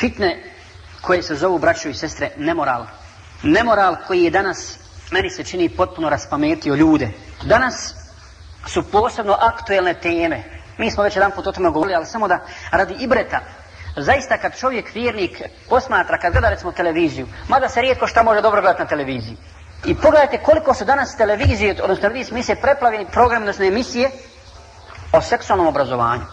fitne koje se zovu braćo i sestre nemoral. Nemoral koji je danas meni se čini potpuno raspametio ljude. Danas su posebno aktuelne teme. Mi smo već jedan put o tome govorili, ali samo da radi ibreta. Zaista kad čovjek vjernik posmatra, kad gleda recimo televiziju, mada se rijetko šta može dobro gledati na televiziji. I pogledajte koliko su danas televizije, odnosno televizije preplavljeni program, odnosno emisije o seksualnom obrazovanju.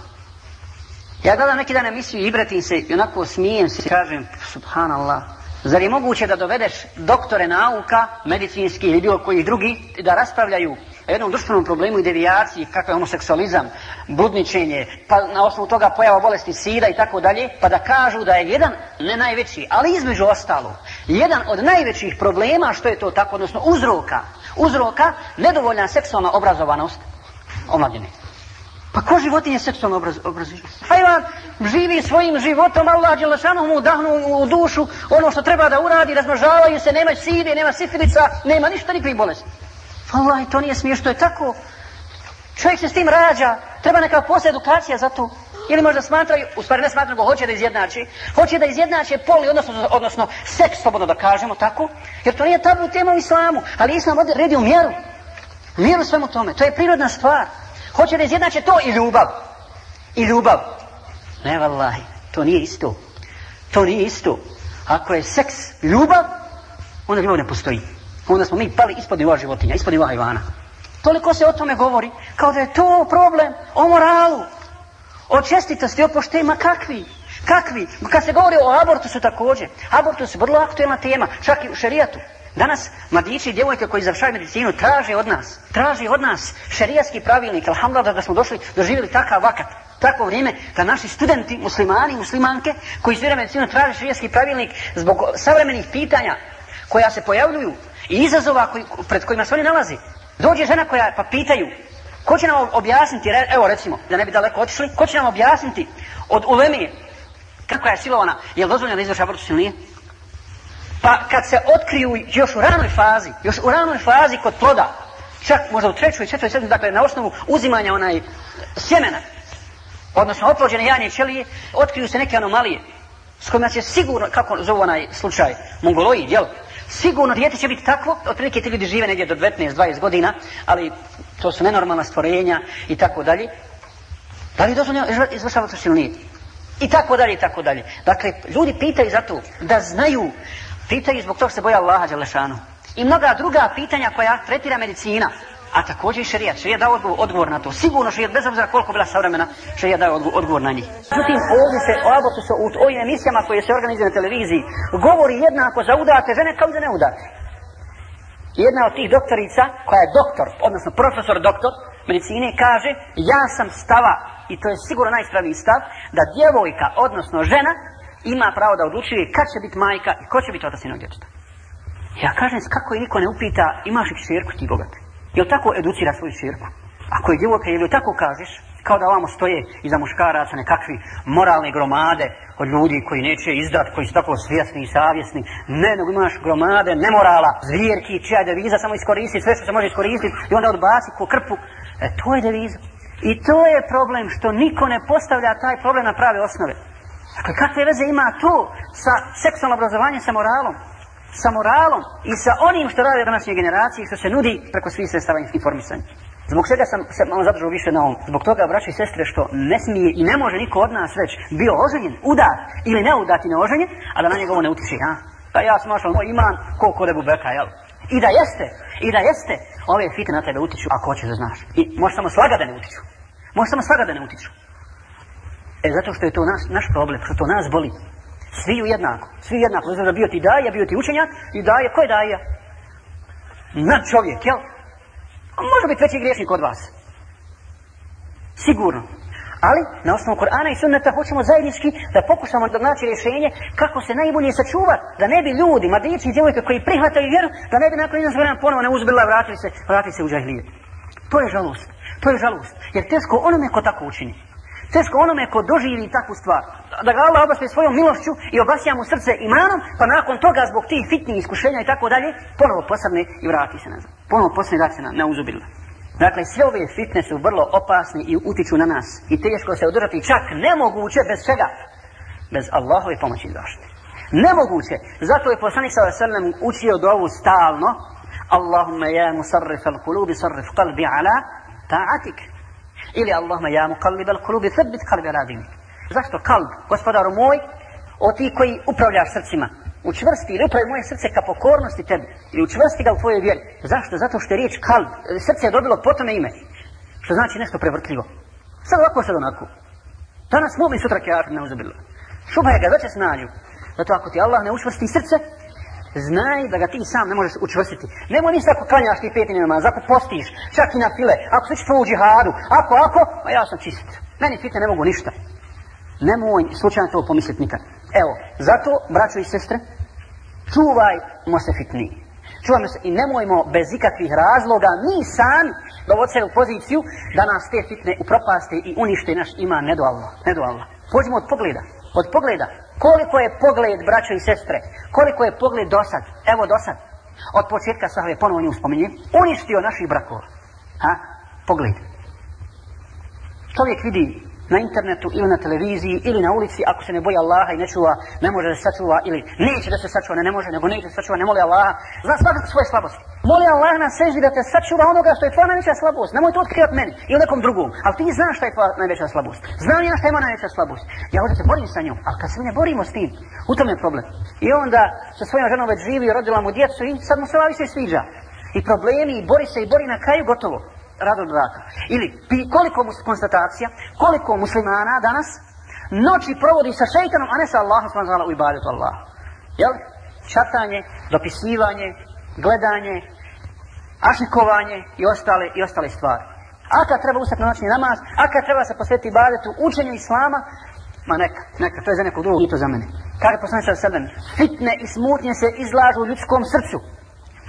Ja gledam neki dan emisiju i ibratim se i onako smijem se i kažem, subhanallah, zar je moguće da dovedeš doktore nauka, medicinski ili bilo koji drugi, da raspravljaju o jednom društvenom problemu i devijaciji, kako je homoseksualizam, bludničenje, pa na osnovu toga pojava bolesti sida i tako dalje, pa da kažu da je jedan, ne najveći, ali između ostalo, jedan od najvećih problema što je to tako, odnosno uzroka, uzroka nedovoljna seksualna obrazovanost omladine. Pa ko životinje seksualno obraz, obrazuje? Hajvan pa živi svojim životom, Allah Đelešanom mu dahnu u dušu ono što treba da uradi, razmažavaju se, nema sive, nema sifilica, nema ništa, nikakvih bolesti. Allah, to nije smiješ, to je tako. Čovjek se s tim rađa, treba neka posla edukacija za to. Ili možda smatraju, u stvari ne smatraju, ko hoće da izjednači, hoće da izjednače poli, odnosno, odnosno seks, slobodno da kažemo, tako? Jer to nije tabu tema u islamu, ali islam odredi u mjeru. Mjeru svemu tome, to je prirodna stvar. Hoće da izjednače to i ljubav. I ljubav. Ne, vallahi, to nije isto. To nije isto. Ako je seks ljubav, onda ljubav ne postoji. Onda smo mi pali ispod nivoa životinja, ispod nivoa Ivana. Toliko se o tome govori, kao da je to problem o moralu. O čestitosti, o poštenima, kakvi? Kakvi? Kad se govori o abortusu također, abortus je vrlo aktuelna tema, čak i u šerijatu. Danas mladići i djevojke koji završavaju medicinu traže od nas, traže od nas šerijatski pravilnik, alhamdulillah da smo došli, doživjeli takav vakat, tako vrijeme da naši studenti, muslimani, muslimanke koji studiraju medicinu traže šerijatski pravilnik zbog savremenih pitanja koja se pojavljuju i izazova koji, pred kojima se oni nalazi. Dođe žena koja pa pitaju ko će nam objasniti, re, evo recimo, da ne bi daleko otišli, ko će nam objasniti od uleme kako je silovana, je li dozvoljeno da izvrša abortus ili nije? Pa kad se otkriju još u ranoj fazi, još u ranoj fazi kod ploda, čak možda u trećoj, četvrtoj, sedmoj, dakle na osnovu uzimanja onaj sjemena, odnosno oplođene janje ćelije, otkriju se neke anomalije s kojima će sigurno, kako zove onaj slučaj, mongoloid, jel? Sigurno dijete će biti takvo, otprilike ti ljudi žive negdje do 19-20 godina, ali to su nenormalna stvorenja i tako dalje. Da li dozvoljeno izvršavati se ili nije? I tako dalje, i tako dalje. Dakle, ljudi pitaju za to da znaju pitaju zbog toga što se boja Allaha Đelešanu. I mnoga druga pitanja koja tretira medicina, a također i šerijat. Šerijat dao odgovor, odgovor na to. Sigurno šerijat, bez obzira koliko bila savremena, šerijat dao odgovor na njih. Zutim, ovdje se, ovdje se, ovdje u ovim emisijama koje se organizuju na televiziji, govori jednako za udate žene kao za neudate. Jedna od tih doktorica, koja je doktor, odnosno profesor doktor medicine, kaže, ja sam stava, i to je sigurno najspraviji stav, da djevojka, odnosno žena, ima pravo da odlučuje kad će biti majka i ko će biti otac jednog djeteta. Ja kažem, kako i niko ne upita, imaš li širku ti bogat? Je li tako educira svoju širku? Ako je djevojka, je li tako kažeš? Kao da ovamo stoje iza muškaraca nekakvi moralne gromade od ljudi koji neće izdat, koji su tako svjesni i savjesni. Ne, nego imaš gromade, nemorala, zvijerki, čija je deviza, samo iskoristi sve što se može iskoristiti i onda odbaci ko krpu. E, to je deviza. I to je problem što niko ne postavlja taj problem na prave osnove. Dakle, kakve veze ima to sa seksualnom obrazovanjem, sa moralom? Sa moralom i sa onim što rade današnje generacije i što se nudi preko svih sredstava informisanja. Zbog čega sam se malo zadržao više na ovom? Zbog toga, braći i sestre, što ne smije i ne može niko od nas reći bio oženjen, udat ili ne udat i ne oženjen, a da na njegovo ne utiče, ha? Pa ja sam našao moj iman koliko da bubeka, jel? I da jeste, i da jeste, ove fite na tebe utiču, ako hoćeš da znaš. I možeš samo slaga da ne utiču. Možeš samo slaga da ne utiču. E, zato što je to naš, naš problem, što to nas boli. Svi u jednako. Svi jednako. Zato da bio ti daje, bio ti učenjak i daje. Ko je daje? Na čovjek, jel? A može biti veći griješnik od vas. Sigurno. Ali, na osnovu Korana i Sunnata, hoćemo zajednički da pokušamo da naći rješenje kako se najbolje sačuvati, da ne bi ljudi, mladići i djevojke koji prihvataju vjeru, da ne bi nakon jednog vremena ponovo ne uzbila, vratili se, vratili se u džahilije. To je žalost. To je žalost. Jer teško onome ko tako učini teško onome ko doživi takvu stvar. Da ga Allah obasne svojom milošću i obasija mu srce imanom, pa nakon toga zbog tih fitnih iskušenja i tako dalje, ponovo posadne i vrati se nazad. Ponovo posadne i vrati se na, na uzubilna. Dakle, sve ove fitne su vrlo opasne i utiču na nas. I teško se održati čak nemoguće bez čega? Bez Allahove pomoći i zaštite. Nemoguće. Zato je poslanik s.a.v. učio dovu stalno. Allahumma ja musarrif al kulubi, sarrif kalbi ala ta'atike. Ili Allahuma ja mu kalbi bel kulubi srbit kalbi radini. Zašto kalb, gospodaru moj, o ti koji upravljaš srcima, učvrsti ili upravi moje srce ka pokornosti tebi i učvrsti ga u tvojoj vjeri. Zašto? Zato što je riječ kalb, e, srce je dobilo potome ime, što znači nešto prevrtljivo. Sad ovako, sad onako. Danas mu mi sutra kjer ne uzabilo. Šubha je ga već snađu. Zato ako ti Allah ne učvrsti srce, znaj da ga ti sam ne možeš učvrstiti. Nemoj ništa ako klanjaš ti petini namaz, ako postiš, čak i na file, ako se tvoju džihadu, ako, ako, ma ja sam čist. Meni fitne ne mogu ništa. Nemoj slučajno to pomisliti nikad. Evo, zato, braćo i sestre, čuvajmo se fitni. Čuvajmo se i nemojmo bez ikakvih razloga mi sam dovoditi se u poziciju da nas te fitne upropaste i unište naš iman, ne do Allah, ne do Allah. Pođimo od pogleda, od pogleda, Koliko je pogled, braćo i sestre, koliko je pogled dosad, evo dosad, od početka sahve, ponovo nju spominjem, uništio naših brakova. Ha? Pogled. Čovjek vidi na internetu ili na televiziji ili na ulici ako se ne boji Allaha i ne čuva, ne može da se sačuva ili neće da se sačuva, ne, ne može, nego neće da se sačuva, ne moli Allaha. Zna svak svoje slabosti. Moli Allaha na seždi da te sačuva onoga što je tvoja najveća slabost. Nemoj to otkrivat meni ili nekom drugom. Ali ti znaš šta je tvoja najveća slabost. Znam ja šta ima najveća slabost. Ja hoću da se borim sa njom, ali kad se ne borimo s tim, u tom je problem. I onda sa svojom ženom već živi, rodila mu djecu i sad mu se lavi se sviđa. I problemi, i bori se, i bori na kraju, gotovo radom raka. Ili pi, koliko mu konstatacija, koliko muslimana danas noći provodi sa šeitanom, a ne sa Allahom s.w.t. u ibadetu Allah. Jel? Čatanje, dopisivanje, gledanje, ašikovanje i ostale, i ostale stvari. A kad treba ustati na noćni namaz, a kad treba se posvetiti ibadetu učenju Islama, ma neka, neka, to je za nekog drugog, i to za mene. Kaže poslanica sedem, fitne i smutnje se izlažu u ljudskom srcu.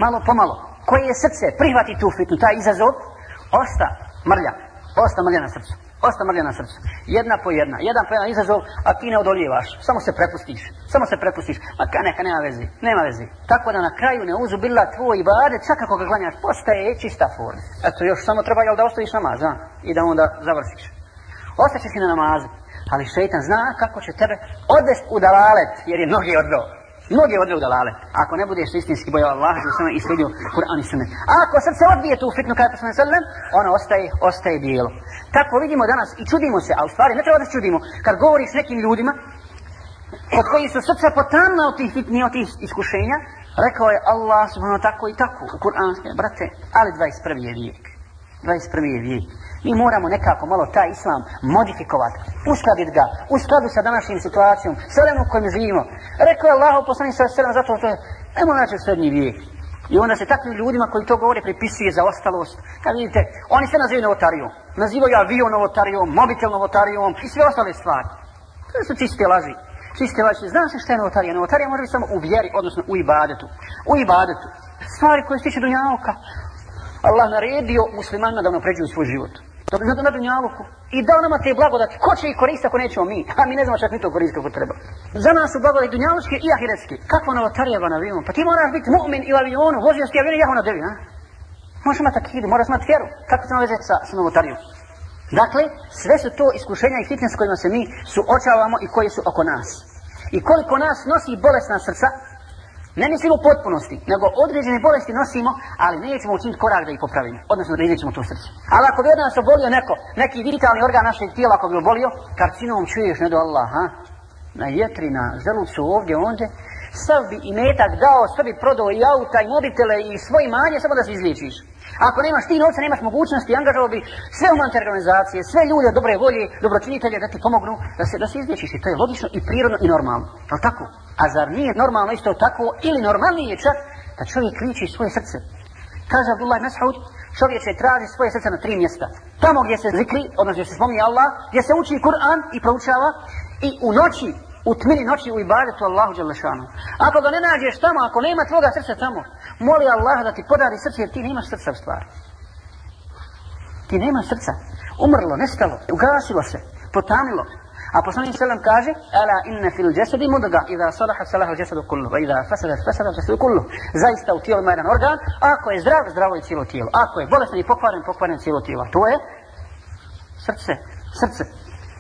Malo pomalo. Koje je srce? Prihvati tu fitnu, taj izazov, Osta mrlja, osta mrlja na srcu, osta mrlja na srcu. Jedna po jedna, jedan po jedan izazov, a ti ne odoljevaš, samo se prepustiš, samo se prepustiš. Ma ka neka, nema vezi, nema vezi. Tako da na kraju ne uzu bila tvoj ibadet, čak ako ga klanjaš, postaje čista forma. Eto, još samo treba, jel da ostaviš namaz, a? i da onda završiš. Ostaće si na namazu, ali šeitan zna kako će tebe odvesti u dalalet, jer je noge odveo. Mnoge odvedu dalale. Ako ne budeš istinski bojao Allaha i sam isledio Kur'an i Sunnet. Ako sad se odbije tu fitnu kada sam sallam, ona ostaje, ostaje bijelo. Tako vidimo danas i čudimo se, a u stvari ne treba da se čudimo. Kad govoriš s nekim ljudima, kod koji su srca potamna od tih fitni, od tih iskušenja, rekao je Allah subhanahu tako i tako u Kur'anske, brate, ali 21. vijek. 21. vijek. Mi moramo nekako malo taj islam modifikovati, uskladiti ga, u skladu sa današnjim situacijom, s vremenom u kojem živimo. Rekao je Allah, poslani sa sredom, zato što je, nemo naći srednji vijek. I onda se takvim ljudima koji to govore pripisuje za ostalost. Kad vidite, oni se nazivaju novotarijom. Nazivaju avion novotarijom, mobitel novotarijom i sve ostale stvari. To su čiste laži. Čiste laži. Znaš li šta je novotarija? Novotarija mora biti samo u vjeri, odnosno u ibadetu. U ibadetu. Stvari koje se tiče dunjavka, Allah naredio muslimanima da napređuju svoj život. Da bi na dunjaluku. I dao nama te blagodati. Ko će ih koristiti ako nećemo mi? A mi ne znamo čak ni to koristiti kako treba. Za nas su blagodati dunjaluške i ahiretske. Kakva novotarija van avion? Pa ti moraš biti mu'min i u avionu. Vozio ti avion i jahu na devi, a? Možeš imati akidu, moraš imati vjeru. Kako se veze sa, sa novotarijom? Dakle, sve su to iskušenja i fitness kojima se mi suočavamo i koje su oko nas. I koliko nas nosi bolesna srca, Ne mislimo potpunosti, nego određene bolesti nosimo, ali nećemo učiniti korak da ih popravimo, odnosno da izlećemo to srce. Ali ako bi od nas obolio neko, neki vitalni organ našeg tijela, ako bi obolio, karcinom čuješ, ne do Allaha, na jetri, na zelucu, ovdje, ondje, sav bi i metak dao, sve bi prodao i auta, i mobitele, i svoj manje, samo da se izlječiš. Ako nemaš ti novca, nemaš mogućnosti, angažao bi sve humanitarne organizacije, sve ljude, dobre volje, dobročinitelje da ti pomognu da se, da se izvječiš. I to je logično i prirodno i normalno. Ali tako? A zar nije normalno isto tako ili normalnije je čak da čovjek kriči svoje srce? Kaže Abdullah Mas'ud, čovječe traži svoje srce na tri mjesta. Tamo gdje se zikri, odnosno gdje se spominje Allah, gdje se uči Kur'an i proučava, i u noći u tmini noći u ibadetu Allahu Đelešanu. Ako ga ne nađeš tamo, ako nema tvoga srca tamo, moli Allah da ti podari srce jer ti nema srca u stvari. Ti nema srca. Umrlo, nestalo, ugasilo se, potamilo. A poslani selam kaže, ala inna fil jasadi mudga, idha salaha salaha al jasadu kullu, va idha fasada fasada al jasadu kullu. Zaista u tijelu ima jedan organ, ako je zdrav, zdravo je cijelo tijelo. Ako je bolestan i pokvaren, pokvaren cijelo tijelo. To je srce, srce.